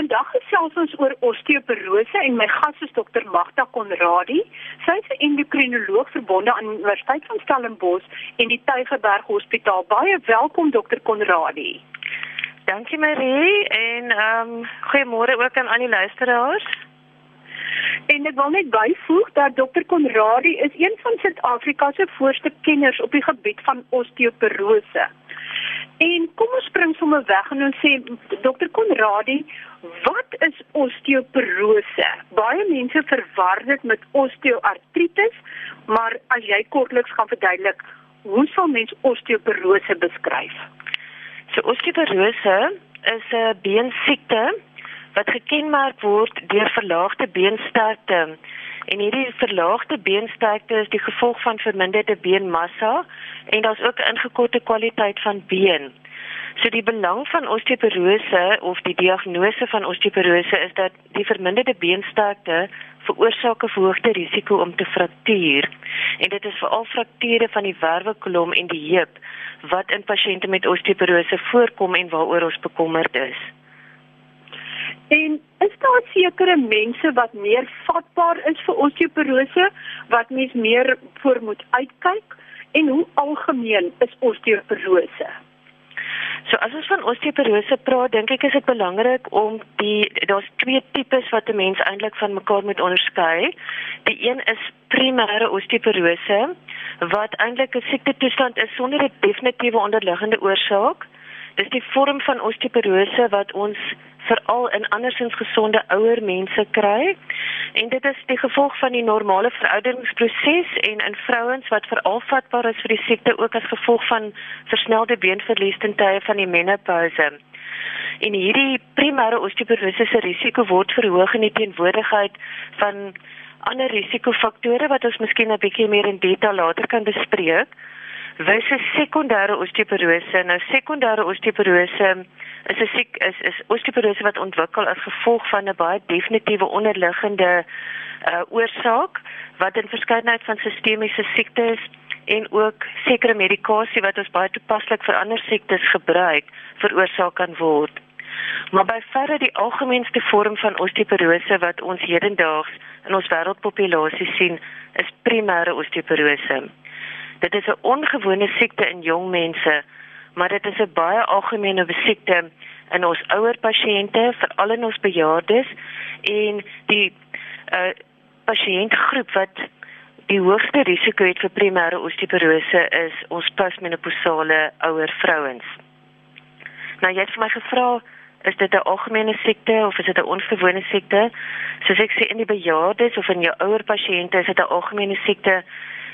Vandag gesels ons oor osteoporose en my gas is dokter Magda Konradi. Sy is 'n endokrinoloog verbonde aan die Universiteit van Stellenbosch en die Tygerberg Hospitaal. Baie welkom dokter Konradi. Dankie Marie en ehm um, goeiemôre ook aan al die luisteraars. En ek wil net byvoeg dat dokter Konradi is een van Suid-Afrika se voorste kenners op die gebied van osteoporose. En kom ons spring sommer weg en ons sê dokter Konradi, wat is osteoporose? Baie mense verwar dit met osteoartritis, maar as jy kortliks gaan verduidelik, hoe sal mens osteoporose beskryf? So osteoporose is 'n beensiekte wat gekenmerk word deur verlaagde beensterkte. En hierdie verlaagde beensterkte is die gevolg van verminderde beenmassa en daar's ook ingekorte kwaliteit van been. So die belang van osteoporose of die diagnose van osteoporose is dat die verminderde beensterkte veroorsaak 'n verhoogde risiko om te fraktuur. En dit is veral frakture van die wervelkolom en die heup wat in pasiënte met osteoporose voorkom en waaroor ons bekommerd is. En is daar sekere mense wat meer vatbaar is vir osteoporose wat mens meer voor moet uitkyk en hoe algemeen is osteoporose? So as ons van osteoporose praat, dink ek is dit belangrik om die daar's twee tipes wat 'n mens eintlik van mekaar moet onderskei. Die een is primêre osteoporose wat eintlik 'n siekte toestand is sonder 'n definitiewe onderliggende oorsaak. Dis die vorm van osteoporose wat ons veral in andersins gesonde ouer mense kry. En dit is die gevolg van die normale verouderingsproses en in vrouens wat veral vatbaar is vir die siekte ook as gevolg van versnelde beenverlies ten tye van die menopouse. En hierdie primêre osteoporose se risiko word verhoog in die teenwoordigheid van ander risikofaktore wat ons miskien 'n bietjie meer in detail later kan bespreek. Wyse sekondêre osteoporose. Nou sekondêre osteoporose is 'n siek is is osteoporose wat ontwikkel as gevolg van 'n baie definitiewe onderliggende uh oorsaak wat in verskeidenheid van sistemiese siektes en ook sekere medikasie wat ons baie toepaslik vir ander siektes gebruik veroorsaak kan word. Maar by verre die algemeenste vorm van osteoporose wat ons hedendaags in ons wêreldpopulasie sien, is primêre osteoporose. Dit is 'n ongewone siekte in jong mense maar dit is 'n baie algemene siekte in ons ouer pasiënte, veral in ons bejaardes en die uh pasiëntgroep wat die hoogste risiko het vir primêre osteoporose is ons postmenopausale ouer vrouens. Nou jy het vir my gevra is dit 'n algemene siekte of is dit 'n ongewone siekte? Soos ek sê in die bejaardes of in jou ouer pasiënte is dit 'n algemene siekte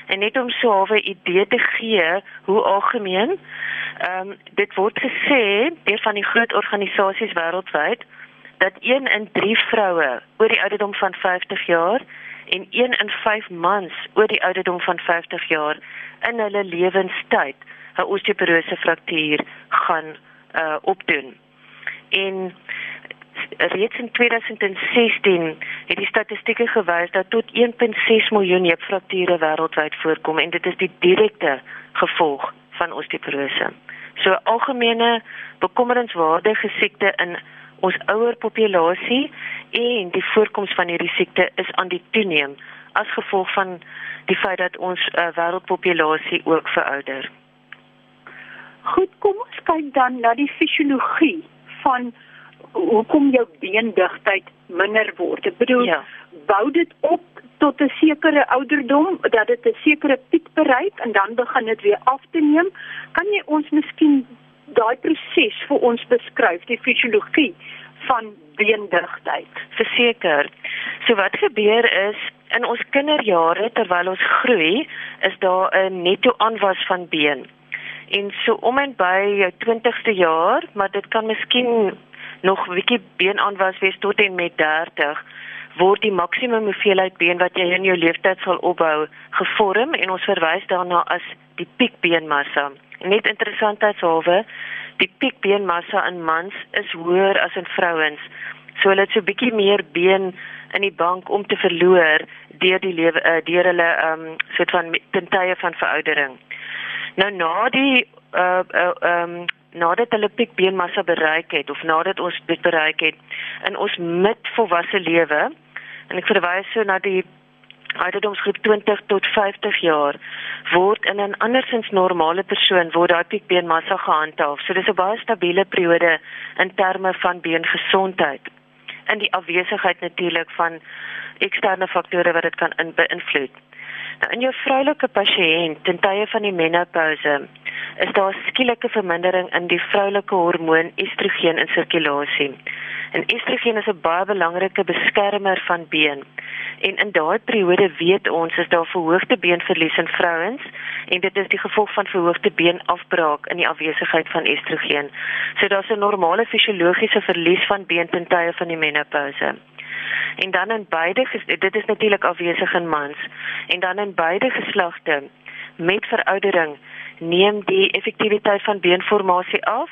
en net om so 'n idee te gee hoe algemeen Ehm um, dit word gesê deur van die groot organisasies wêreldwyd dat 1 in 3 vroue oor die ouderdom van 50 jaar en 1 in 5 mans oor die ouderdom van 50 jaar in hulle lewenstyd 'n osteoporose fraktuur gaan uh opdoen. En reeds in 2016 het die statistieke gewys dat tot 1.6 miljoen heupfrakture wêreldwyd voorkom en dit is die direkte gevolg van osteoporose. So algemene bekommerenswaardige siekte in ons ouer populasie en die voorkoms van hierdie siekte is aan die toeneem as gevolg van die feit dat ons uh, wêreldpopulasie ook verouder. Goed, kom ons kyk dan na die fisiologie van hoekom jou beendigtheid minder word. Ek bedoel, ja. bou dit op tot 'n sekere ouderdom dat dit 'n sekere piek bereik en dan begin dit weer af te neem. Kan jy ons miskien daai proses vir ons beskryf, die fisiologie van beendigtheid? Verseker. So wat gebeur is in ons kinderjare terwyl ons groei, is daar 'n netto aanwas van been. En so om en by jou 20ste jaar, maar dit kan miskien nog 'n bietjie beenaanwas wees tot en met 30 word die maksimum hoeveelheid been wat jy in jou lewenstyd sal opbou gevorm en ons verwys daarna as die piekbeenmassa. Net interessantheidshalwe, die piekbeenmassa in mans is hoër as in vrouens. So hulle het so bietjie meer been in die bank om te verloor deur die lewe uh, deur hulle um soort van tye van veroudering. Nou na die uh uh um nadat hulle piek beenmassa bereik het of nadat ons dit bereik het in ons midvolwasse lewe en ek verwys so na die ouderdomsgroep 20 tot 50 jaar word in 'n andersins normale persoon word daai piek beenmassa gehandhaaf. So dis 'n baie stabiele periode in terme van beengesondheid. In die afwesigheid natuurlik van eksterne faktore wat dit kan beïnvloed. Nou in jou vroulike pasiënt ten tye van die menopouse is daar skielike vermindering in die vroulike hormoon estrogen in sirkulasie. En estrogen is 'n baie belangrike beskermer van been. En in daai periode weet ons is daar verhoogde beenverlies in vrouens en dit is die gevolg van verhoogde beenafbraak in die afwesigheid van estrogen. So daar's 'n normale fisiologiese verlies van been ten tye van die menopouse en dan in beide dit is natuurlik afwesig in mans. En dan in beide geslagte met veroudering neem die effektiwiteit van beenformasie af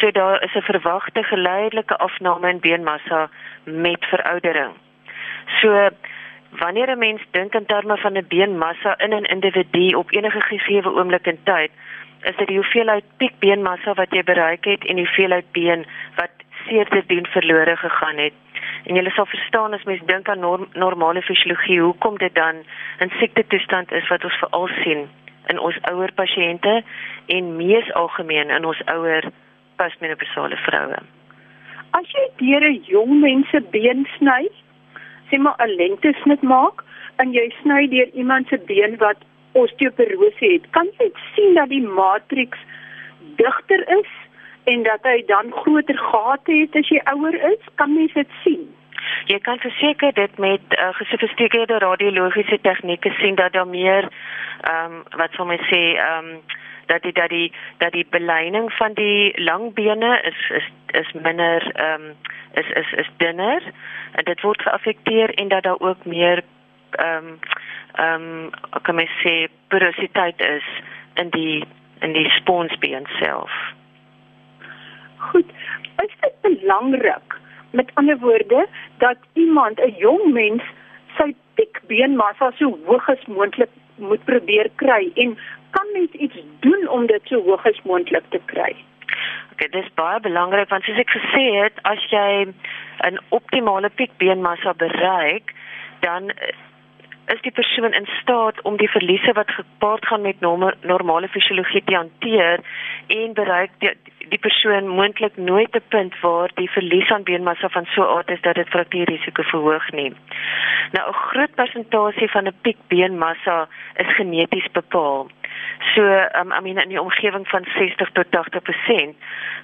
so daar is 'n verwagte geleidelike afname in beenmassa met veroudering. So wanneer 'n mens dink in terme van 'n beenmassa in 'n individu op enige gegee oomblik in tyd is dit die hoeveelheid piekbeenmassa wat jy bereik het en die hoeveelheid been wat seerderdien verlore gegaan het En jy sal verstaan as mens dink aan norm, normale fisiologie, hoekom dit dan 'n siekte toestand is wat ons veral sien in ons ouer pasiënte en mees algemeen in ons ouer postmenopausale vroue. As jy deur 'n jong mens se been sny, sê maar 'n lengtesnit maak en jy sny deur iemand se been wat osteoporose het, kan jy sien dat die matriks digter is en dat hy dan groter gate het as jy ouer is, kan mens dit sien. Jy kan verseker dit met uh, gesofistikeerde radiologiese tegnieke sien dat daar meer ehm um, wat sou mens sê ehm um, dat die dat die dat die beleining van die langbene is is is minder ehm um, is is is dunner en dit word geaffekteer en dat daar ook meer ehm um, ehm um, kan mens sê porositeit is in die in die sponsbeen self. Goed. Is dit belangrik met ander woorde dat iemand 'n jong mens sy piekbeenmassa so hoog as moontlik moet probeer kry en kan mens iets doen om dit so hoog as moontlik te kry? Okay, dit is baie belangrik want soos ek gesê het, as jy 'n optimale piekbeenmassa bereik, dan is die persoon in staat om die verliese wat gepaard gaan met normale fisiologie te hanteer en bereik die, die persoon moontlik nooit 'n punt waar die verlies aan beenmassa van so aard is dat dit fraktuurrisiko verhoog nie. Nou 'n groot persentasie van 'n piek beenmassa is geneties bepaal. So, um, I mean in die omgewing van 60 tot 80%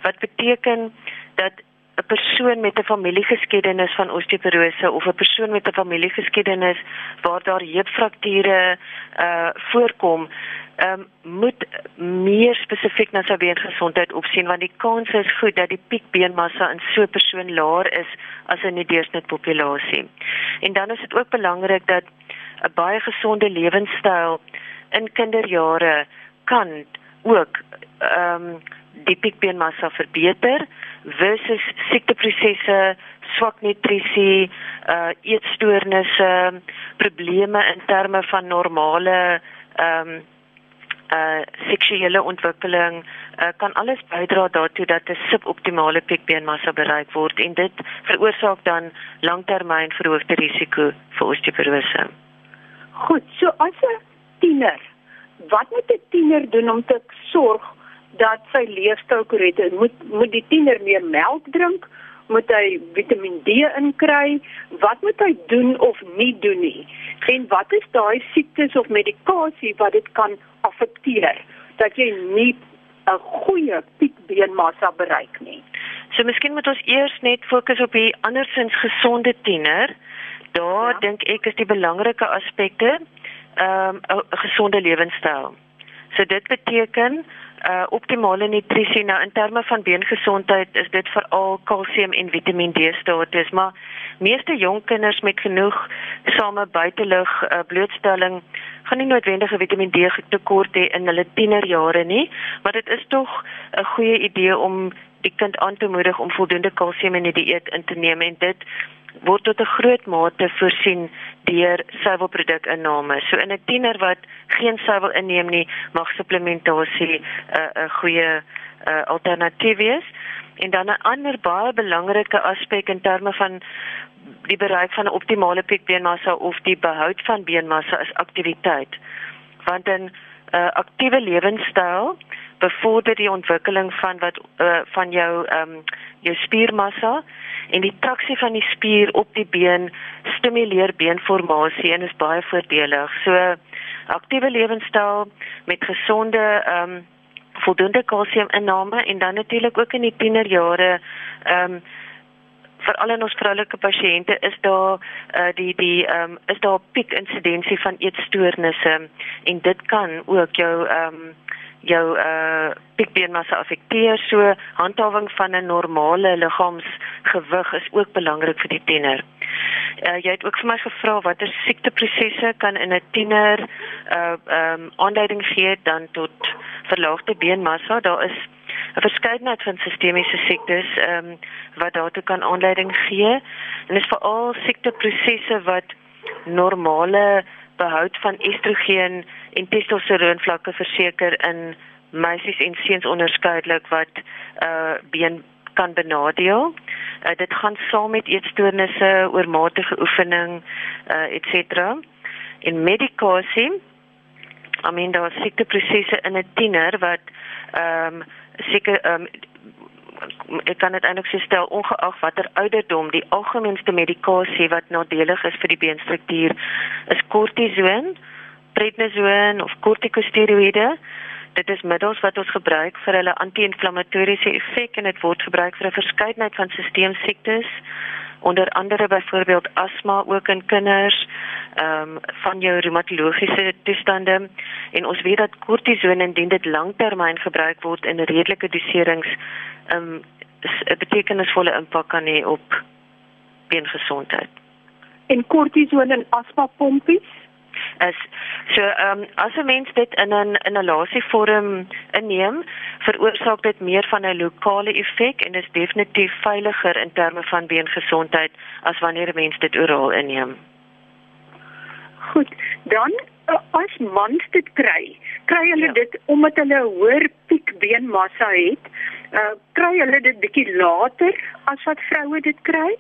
wat beteken dat 'n persoon met 'n familiegeskiedenis van osteoporose of 'n persoon met 'n familiegeskiedenis waar daar heupfrakture uh voorkom, um, moet meer spesifiek na sy beengesondheid opsien want die kans is goed dat die piekbeenmassa in so 'n persoon laer is as in die deursnit populasie. En dan is dit ook belangrik dat 'n baie gesonde lewenstyl in kinderjare kan ook ehm um, die piekbeenmassa verbeter versus siekteprosesse, swak nutrisie, uh eetstoornisse, probleme in terme van normale ehm um, uh seksuele ontwikkeling uh, kan alles bydra daartoe dat 'n suboptimale piekbeenmassa bereik word en dit veroorsaak dan langtermyn verhoogde risiko vir osteoporose. Goed, so as 'n tiener, wat moet 'n tiener doen om te sorg dat sy leefstyl korrek is. Moet moet die tiener meer melk drink? Moet hy Vitamiin D inkry? Wat moet hy doen of nie doen nie? En wat is daai siektes of medikasie wat dit kan affekteer dat jy nie 'n goeie piekbeenmassa bereik nie? So miskien moet ons eers net fokus op die andersins gesonde tiener. Daar ja. dink ek is die belangrike aspekte ehm um, 'n gesonde lewenstyl. So dit beteken uh optimale nutrisie nou in terme van beengesondheid is dit veral kalsium en Vitamiin D status maar meeste jong kinders met genoeg same buitelug uh, blootstelling gaan nie noodwendig 'n Vitamiin D tekort hê in hulle tienerjare nie maar dit is tog 'n goeie idee om die kind aan te moedig om voldoende kalsium in die dieet in te neem en dit word tot 'n groot mate voorsien deur suiwelprodukinname. So in 'n tiener wat geen suiwel inneem nie, mag supplementasie 'n uh, 'n goeie uh, alternatief wees. En dan 'n ander baie belangrike aspek in terme van die bereik van 'n optimale piekbeenmassa of die behoud van beenmassa is aktiwiteit. Want 'n uh, aktiewe lewenstyl bevorder die ontwikkeling van wat uh, van jou ehm um, jou spiermassa en die traksie van die spier op die been stimuleer beenformasie en is baie voordelig. So aktiewe lewenstyl met gesonde ehm um, voldoende kalsiuminname en dan natuurlik ook in die tienerjare ehm um, veral in ons vroulike pasiënte is daar uh, die die ehm um, is daar piek insidensie van eetstoornisse en dit kan ook jou ehm um, jou uh piekbeenmassa affekteer so handhawing van 'n normale liggaamsgewig is ook belangrik vir die tiener. Uh jy het ook vir my gevra watter siekteprosesse kan in 'n tiener uh ehm um, aanleiding gee dan tot verlaagde beenmassa. Daar is 'n verskeidenheid van sistemiese siektes ehm um, wat daartoe kan aanleiding gee. En dit is veral siekteprosesse wat normale behoud van estrogen en testosteron vlakke verseker in meisies en seuns onderskeidelik wat uh been kan benadeel. Uh, dit gaan saam met eetstoornisse, oormatige oefening, uh et cetera. In medikasie, I mean daar siekteprosesse in 'n tiener wat ehm um, seker ehm um, ek kan dit eintlik so stel ongeag watter ouderdom die algemeenste medikasie wat nadelig is vir die beenstruktuur is kortison, prednison of kortikosteroïde. Dit is middels wat ons gebruik vir hulle anti-inflammatoriese effek en dit word gebruik vir 'n verskeidenheid van stelselsiektes onder andere byvoorbeeld asma ook in kinders ehm um, van jou reumatologiese toestande en ons weet dat kortison indien dit lanktermyn gebruik word in redelike doserings ehm um, 'n betekenisvolle impak kan hê op beengesondheid. En kortison en asma pompies is so ehm um, as 'n mens dit in 'n inhalasievorm inneem, veroorsaak dit meer van 'n lokale effek en is definitief veiliger in terme van beengesondheid as wanneer 'n mens dit oraal inneem. Goed, dan as mans dit kry, kry hulle ja. dit omdat hulle 'n hoër piekbeenmassa het, uh, kry hulle dit bietjie later as wat vroue dit kry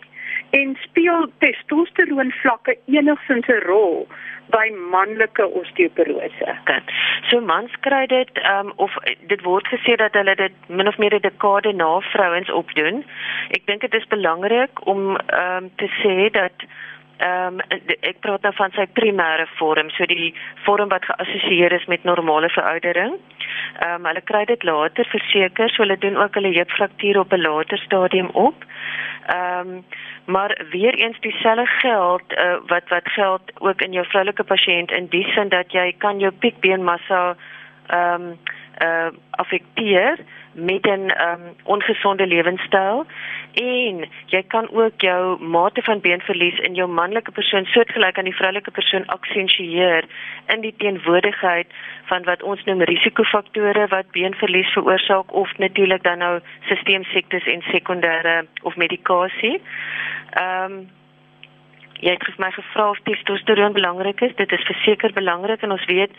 en speel testosteron vlakke enigsins 'n rol by manlike osteoporose. Dit. So mans kry dit um, of dit word gesê dat hulle dit min of meer 'n dekade na vrouens opdoen. Ek dink dit is belangrik om um, te sê dat ehm um, ek praat nou van sy primêre vorm, so die vorm wat geassosieer is met normale veroudering. Ehm um, hulle kry dit later verseker, so hulle doen ook hulle heupfraktuur op 'n later stadium op. Ehm um, maar weer eens dieselfde geld uh, wat wat geld ook in jou vroulike pasiënt in die sin dat jy kan jou piekbeenmassa ehm um, uh affekteer met 'n um, ongesonde lewenstyl en jy kan ook jou mate van beenverlies in jou manlike persoon soortgelyk aan die vroulike persoon aksentueer in die teenwoordigheid van wat ons noem risikofaktore wat beenverlies veroorsaak of natuurlik dan nou stelselsiektes en sekondêre of medikasie. Ehm um, jy het my gevra of testosteron belangrik is. Dit is verseker belangrik en ons weet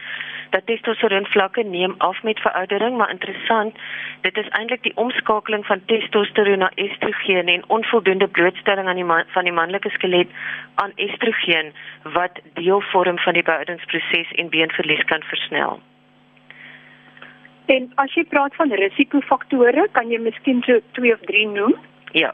dat testosteron vlakke neem af met veroudering, maar interessant, dit is eintlik die omskakeling van testosteron na estrogen en onvoldoende blootstelling aan die man, van die manlike skelet aan estrogen wat deel vorm van die beoudingsproses en beenverlies kan versnel. En as jy praat van risikofaktore, kan jy miskien so 2 of 3 noem? Ja.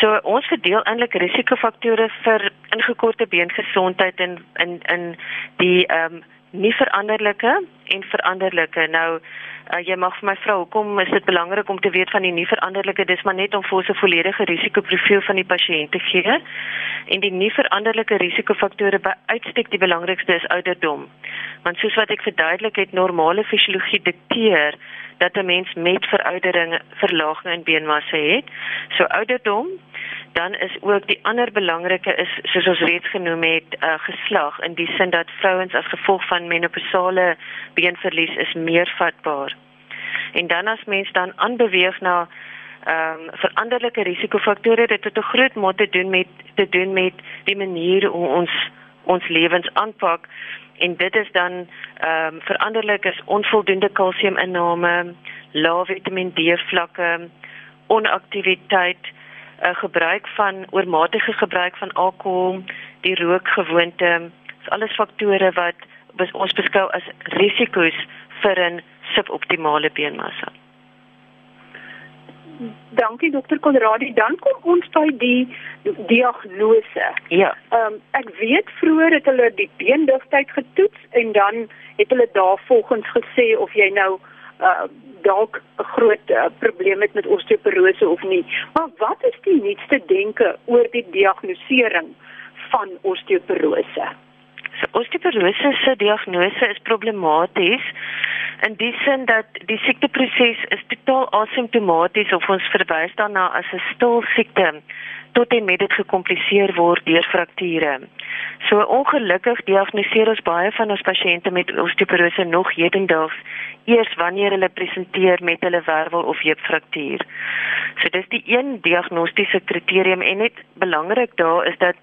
So ons verdeel eintlik risikofaktore vir ingekorte beengesondheid in in in die ehm um, nie veranderlike en veranderlike. Nou uh, jy mag vir my vra, hoekom is dit belangrik om te weet van die nie veranderlike? Dis maar net om vir ons 'n volledige risikoprofiel van die pasiënt te gee. En die nie veranderlike risikofaktore by uitstek die belangrikste is ouderdom. Want soos wat ek verduidelik het, normale fisiologie dikteer dat 'n mens met veroudering verlaging in beenmassa het. So ouderdom, dan is ook die ander belangrike is soos ons reeds genoem het, uh, geslag in die sin dat vrouens as gevolg van menopausale beenverlies is meer vatbaar. En dan as mens dan aanbeweeg na ehm um, veranderlike risikofaktore dit het 'n groot mate te doen met te doen met die manier hoe ons ons lewens aanpak en dit is dan ehm um, veranderlik is onvoldoende kalsiuminname, lae Vitamiin D vlakke, onaktiwiteit, uh, gebruik van oormatige gebruik van alkohol, die rookgewoonte, is alles faktore wat ons beskou as risiko's vir 'n suboptimale beenmassa. Dankie dokter Konradi. Dan kom ons by die diagnose. Ja. Ehm um, ek weet vroeër het hulle die beendigtheid getoets en dan het hulle daarvolgens gesê of jy nou uh dalk 'n groot uh, probleem het met osteoporose of nie. Maar wat is die nuutste denke oor die diagnostisering van osteoporose? So, osteoporose se diagnose is problematies in die sin dat die siekteproses is totaal asymptomaties of ons verwys daarna as 'n stil siekte tot en met dit gekompliseer word deur frakture. So ongelukkig diagnoseer ons baie van ons pasiënte met osteoporose nog hedendaags eers wanneer hulle presenteer met hulle wervel of heupfraktuur. So dis die een diagnostiese kriterium en net belangrik daar is dat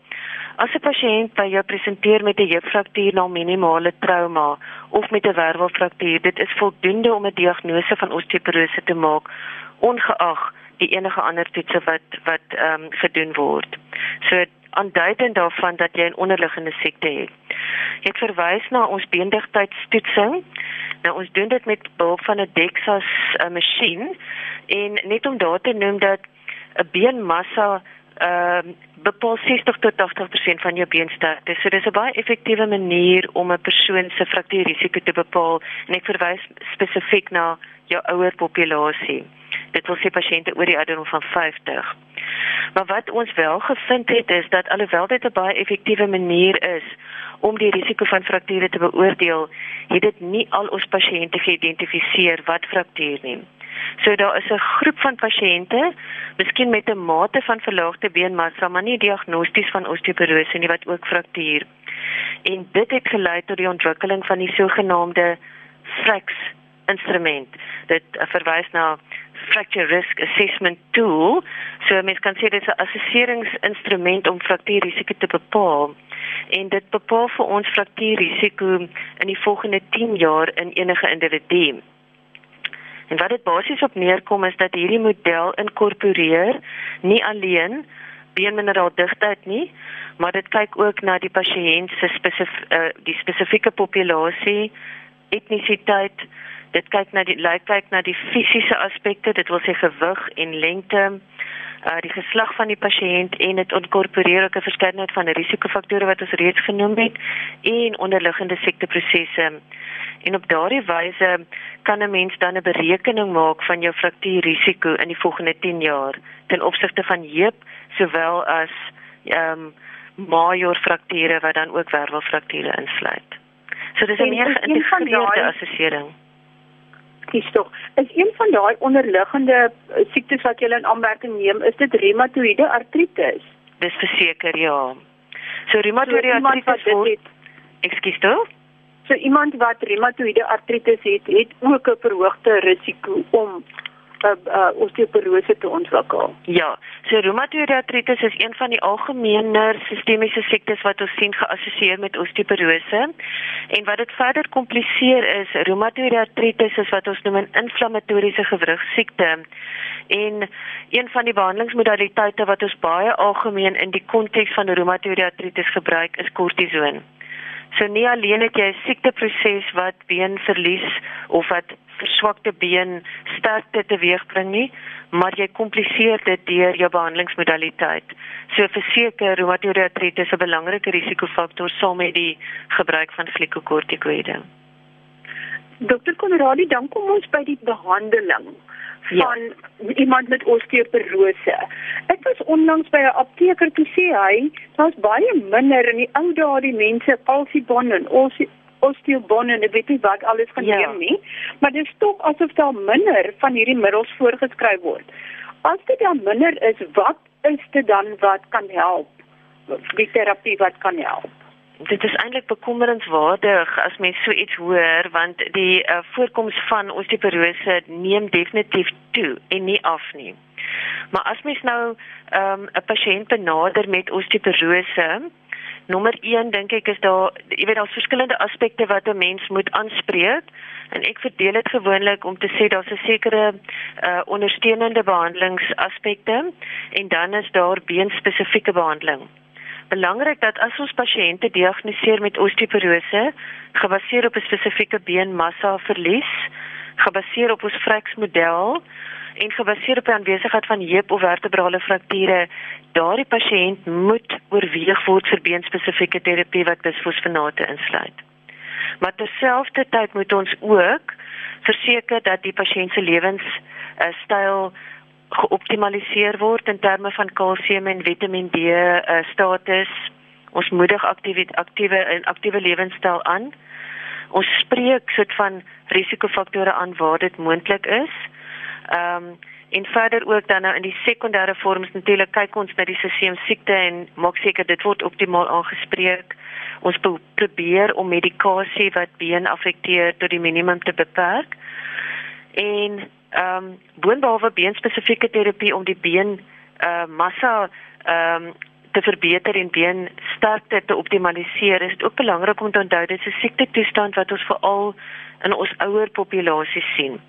As 'n pasiënt by jou presenteer met 'n heupfraktuur na minimale trauma of met 'n wervelfraktuur, dit is voldoende om 'n diagnose van osteoporose te maak, ongeag die enige ander toetse wat wat ehm um, gedoen word. So aanduidend daarvan dat jy 'n onderliggende siekte het. Jy het verwys na ons beendigtheidstoetsing. Nou ons doen dit met behulp van 'n DEXA uh, masjien en net om daar te noem dat 'n beenmassa ehm uh, bepaal 60 tot 80% van jou beensterkte. So dis 'n baie effektiewe manier om 'n persoon se fraktuurrisiko te bepaal en ek verwys spesifiek na jou ouer populasie. Dit wil sê pasiënte oor die ouderdom van 50. Maar wat ons wel gevind het is dat alhoewel dit 'n baie effektiewe manier is om die risiko van frakture te beoordeel, het dit nie al ons pasiënte geïdentifiseer wat fraktuur nie. So daar is 'n groep van pasiënte, miskien met 'n mate van verlaagde beenmassa, maar nie diagnosties van osteoporose nie wat ook fraktuur. En dit het gelei tot die ontwikkeling van die sogenaamde FRAX instrument. Dit uh, verwys na fracture risk assessment tool. So mens kan sê dit is 'n assesseringsinstrument om fraktuurrisiko te bepaal. En dit bepaal vir ons fraktuurrisiko in die volgende 10 jaar in enige individu. En wat dit basies op neerkom is dat hierdie model inkorporeer nie alleen beenmineraaldigtheid nie, maar dit kyk ook na die pasiënt se spesifiek uh, die spesifieke populasie, etnisiteit, dit kyk na die lyk kyk na die fisiese aspekte, dit wil sê gewig en lengte, uh, die geslag van die pasiënt en dit inkorporeer ook 'n verskeidenheid van risikofaktore wat ons reeds genoem het en onderliggende siekteprosesse. En op daardie wyse kan 'n mens dan 'n berekening maak van jou fraktuurrisiko in die volgende 10 jaar ten opsigte van heup sowel as ehm um, major frakture wat dan ook wervelfrakture insluit. So dis 'n meer geïntegreerde assessering. Kies tog. Is een van daai onderliggende eh, siektes wat jy in aanmerking neem, is dit reumatoïede artritis? Dis verseker ja. So reumatoïede so, artritis word Ekskuus toe. So iemand wat reumatoïede artritis het, het ook 'n verhoogde risiko om uh, uh, osteoporose te ontwikkel. Ja, so reumatoïede artritis is een van die algemeener sistemiese siektes wat ons sien geassosieer met osteoporose. En wat dit verder kompliseer is, reumatoïede artritis is wat ons noem 'n inflammatoriese gewrigsiekte. En een van die behandelingsmodaliteite wat ons baie algemeen in die konteks van reumatoïede artritis gebruik, is kortison. So nie alleen het jy 'n siekteproses wat beenverlies of wat verswakte been sterkte teweegbring nie, maar jy kompliseer dit deur jou behandelingsmodaliteit. So verseker reumatoïde artritis is 'n belangrike risikofaktor saam met die gebruik van glikokortikoïde. Dokter Konradi, dan kom ons by die behandeling. Ja. van ja. iemand met osteoporose. Ek was onlangs by 'n apteker toe sê hy, daar's baie minder in die ou dae die mense kalsiebon en osteobon en weet nie wat alles gaan ja. neem nie, maar dit is tog asof daar minder van hierdie middels voorgeskryf word. As dit dan minder is, wat is dit dan wat kan help? Die terapie wat kan help? Dit is eintlik bekommerenswaardig as mens so iets hoor want die uh, voorkoms van osteoporose neem definitief toe en nie af nie. Maar as mens nou ehm, 'n um, pasiënt benader met osteoporose Nommer 1 dink ek is daar jy weet daar's verskillende aspekte wat 'n mens moet aanspreek en ek verdeel dit gewoonlik om te sê daar's 'n sekere uh ondersteunende behandelingsaspekte en dan is daar beenspesifieke behandeling. Belangrik dat as ons pasiënte diagnoseer met osteoporose gebaseer op 'n spesifieke beenmassa verlies, gebaseer op ons Frax model en gebaseer op die aanwesigheid van heup of vertebrale frakture, daardie pasiënt moet oorweeg word vir beenspesifieke terapie wat bisfosfonate insluit. Maar terselfdertyd moet ons ook verseker dat die pasiënt se lewenstyl geoptimaliseer word in terme van kalsium en Vitamiin D uh, status. Ons moedig aktiewe aktiewe en aktiewe lewenstyl aan. Ons spreek soort van risikofaktore aan waar dit moontlik is. Ehm um, en verder ook dan nou in die sekondêre vorms natuurlik kyk ons na die sisteem siekte en maak seker dit word optimaal aangespreek. Ons probeer om medikasie wat been affekteer tot die minimum te beperk. En ehm um, boonbehalwe beenspesifieke terapie om die been uh massa ehm um, te verbeter en been sterkte te optimaliseer is dit ook belangrik om te onthou dit is 'n siekte toestand wat ons veral in ons ouer populasie sien.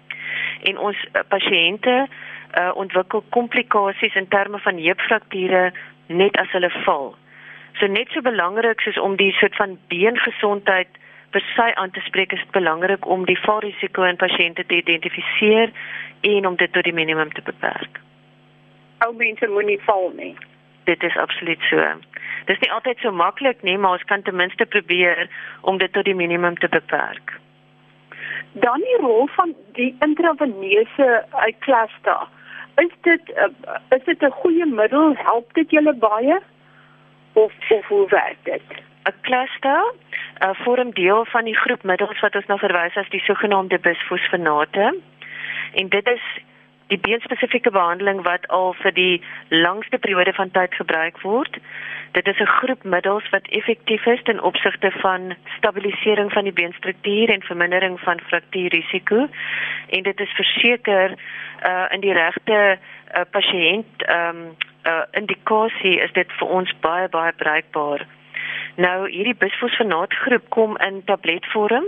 En ons uh, pasiënte uh ontwikkel komplikasies in terme van heupfrakture net as hulle val. So net so belangrik soos om die soort van beengesondheid vir sy aan te spreek is dit belangrik om die valrisiko in pasiënte te identifiseer en om dit tot die minimum te beperk. Ou mense moenie val nie. Dit is absoluut so. Dit is nie altyd so maklik nie, maar ons kan ten minste probeer om dit tot die minimum te beperk. Dan die rol van die intraveneuse uitklasta. Is dit uh, is dit 'n goeie middel? Help dit julle baie? Of of hoe werk dit? 'n Cluster uh, vorm deel van die groep middels wat ons nou verwys as die sogenaamde bisfosfonate. En dit is die beenspesifieke behandeling wat al vir die langste periode van tyd gebruik word. Dit is 'n groep middels wat effektief is ten opsigte van stabilisering van die beenstruktuur en vermindering van fraktuurrisiko. En dit is verseker uh in die regte uh, pasiënt ehm um, uh indikasie is dit vir ons baie baie bruikbaar. Nou hierdie bisfosfonaatgroep kom in tabletvorm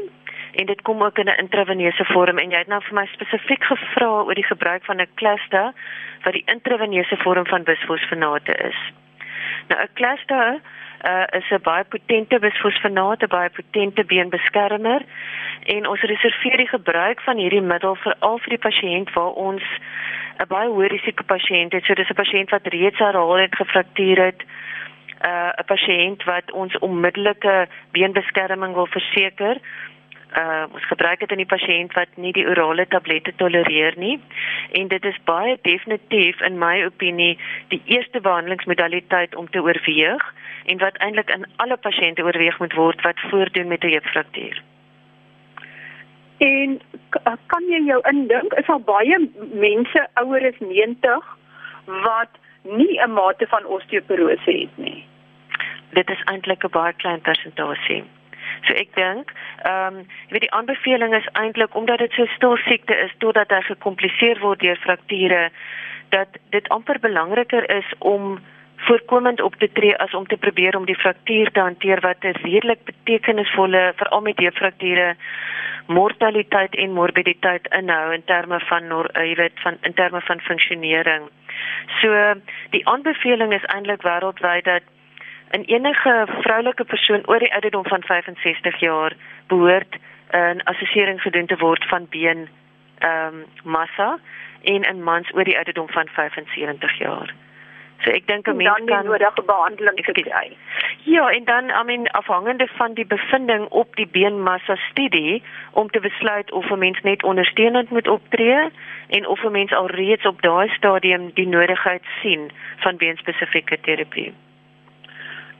en dit kom ook in 'n intraveneuse vorm en jy het nou vir my spesifiek gevra oor die gebruik van 'n cluster wat die intraveneuse vorm van bisfosfonate is. Nou 'n cluster uh, is 'n baie potente bisfosfonaat, 'n baie potente beenbeskermer en ons reserveer die gebruik van hierdie middel vir al vir die pasiënt waar ons 'n baie hoë risiko pasiënt het. So dis 'n pasiënt wat reeds herhaal het gefraktuur het uh, 'n pasiënt wat ons onmiddellike beenbeskerming wil verseker. Uh, ons gebruik dit in die pasiënt wat nie die orale tablette tolereer nie en dit is baie definitief in my opinie die eerste behandelingsmodaliteit om te oorweeg en wat eintlik in alle pasiënte oorweeg moet word wat voordoen met 'n heupfraktuur. En kan jy jou indink is al baie mense ouer as 90 wat nie 'n mate van osteoporose het nie. Dit is eintlik 'n baie klein persentasie. So ek dink, ehm, um, jy weet die aanbeveling is eintlik omdat dit so stil siekte is totdat hy gekompliseer word deur frakture dat dit amper belangriker is om voorkomend op te tree as om te probeer om die fraktuur te hanteer wat 'n redelik betekenisvolle veral met die frakture mortaliteit en morbiditeit inhou in terme van jy weet van in terme van funksionering. So die aanbeveling is eintlik wêreldwyd dat in enige vroulike persoon oor die ouderdom van 65 jaar behoort 'n assessering gedoen te word van been ehm um, massa en in mans oor die ouderdom van 75 jaar. So ek dink 'n mens kan dan nodige behandeling kry. Ja, en dan I mean afhangende van die bevinding op die beenmassa studie om te besluit of 'n mens net ondersteunend moet optree en of 'n mens alreeds op daai stadium die nodigheid sien van beenspesifieke terapie.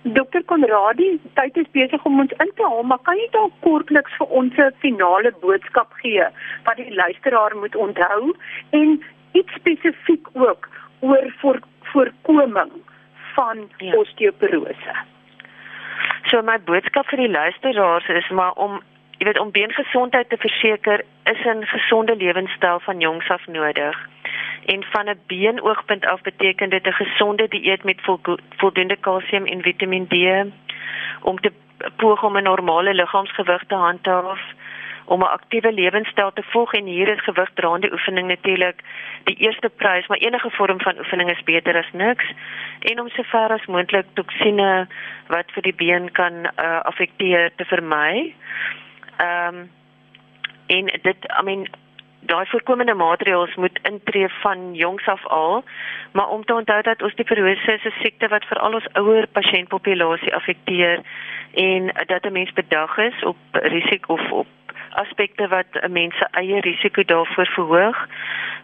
Dokter Konradi, tyd is besig om ons in te haal, maar kan jy dalk kortliks vir ons 'n finale boodskap gee wat die luisteraar moet onthou en iets spesifiek ook oor voor voorkoming van ja. osteoporose. So my boodskap vir die luisteraars is maar om jy weet om beengesondheid te verseker is 'n gesonde lewenstyl van jongs af nodig. En van 'n beenoogpunt af beteken dit 'n gesonde dieet met voldoende kalsium en Vitamiin D, om te poog om 'n normale liggaamsgewig te handhaaf om 'n aktiewe lewenstyl te volg en hier is gewigdraande oefening natuurlik die eerste prys, maar enige vorm van oefening is beter as niks en om sover as moontlik toksine wat vir die been kan uh, affekteer te vermy. Ehm um, en dit I mean daai voorkomende maatreëls moet intree van jongs af al, maar om te onthou dat osteoporose is 'n siekte wat veral ons ouer pasiëntpopulasie affekteer en dat 'n mens bedag is op risiko of op aspekte wat 'n mens se eie risiko daarvoor verhoog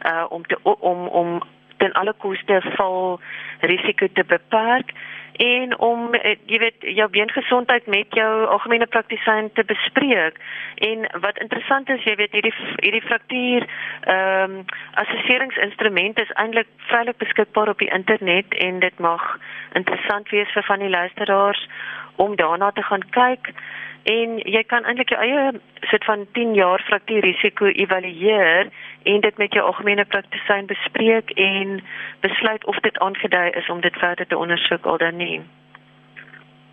uh om te om om ten alle koste val risiko te beperk en om eh, jy weet jou beengesondheid met jou algemene praktisyn te bespreek. En wat interessant is, jy weet hierdie hierdie fraktuur ehm um, assesseringsinstrument is eintlik vrylik beskikbaar op die internet en dit mag interessant wees vir van die luisteraars om daarna te gaan kyk en jy kan eintlik jou eie soort van 10 jaar fraktuurrisiko evalueer en dit met jou algemene praktisyn bespreek en besluit of dit aangedui is om dit verder te ondersoek al dan nie.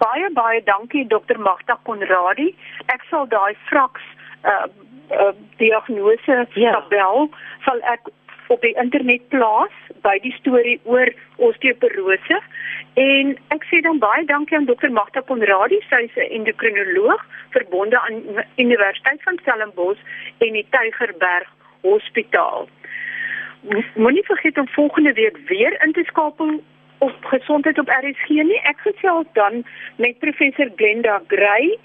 Baie baie dankie Dr. Magda Konradi. Ek sal daai fraks uh, uh diagnose ja. tabel sal ek op die internet plaas by die storie oor osteoporose en ek sê dan baie dankie aan Dr. Magda Konradi, sy is 'n endokrinoloog verbonde aan Universiteit van Stellenbosch en die Tygerberg Hospitaal. Moenie vergeet om volgende week weer in te skakel op gesondheid op RSG nie. Ek gesels dan met professor Glenda Gray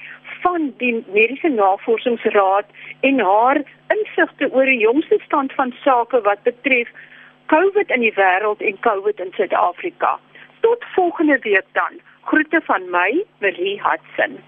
van die Mediese Navorsingsraad en haar insigte oor die jongste stand van sake wat betref COVID in die wêreld en COVID in Suid-Afrika. Tot volgende week dan. Groete van my, Marie Hudson.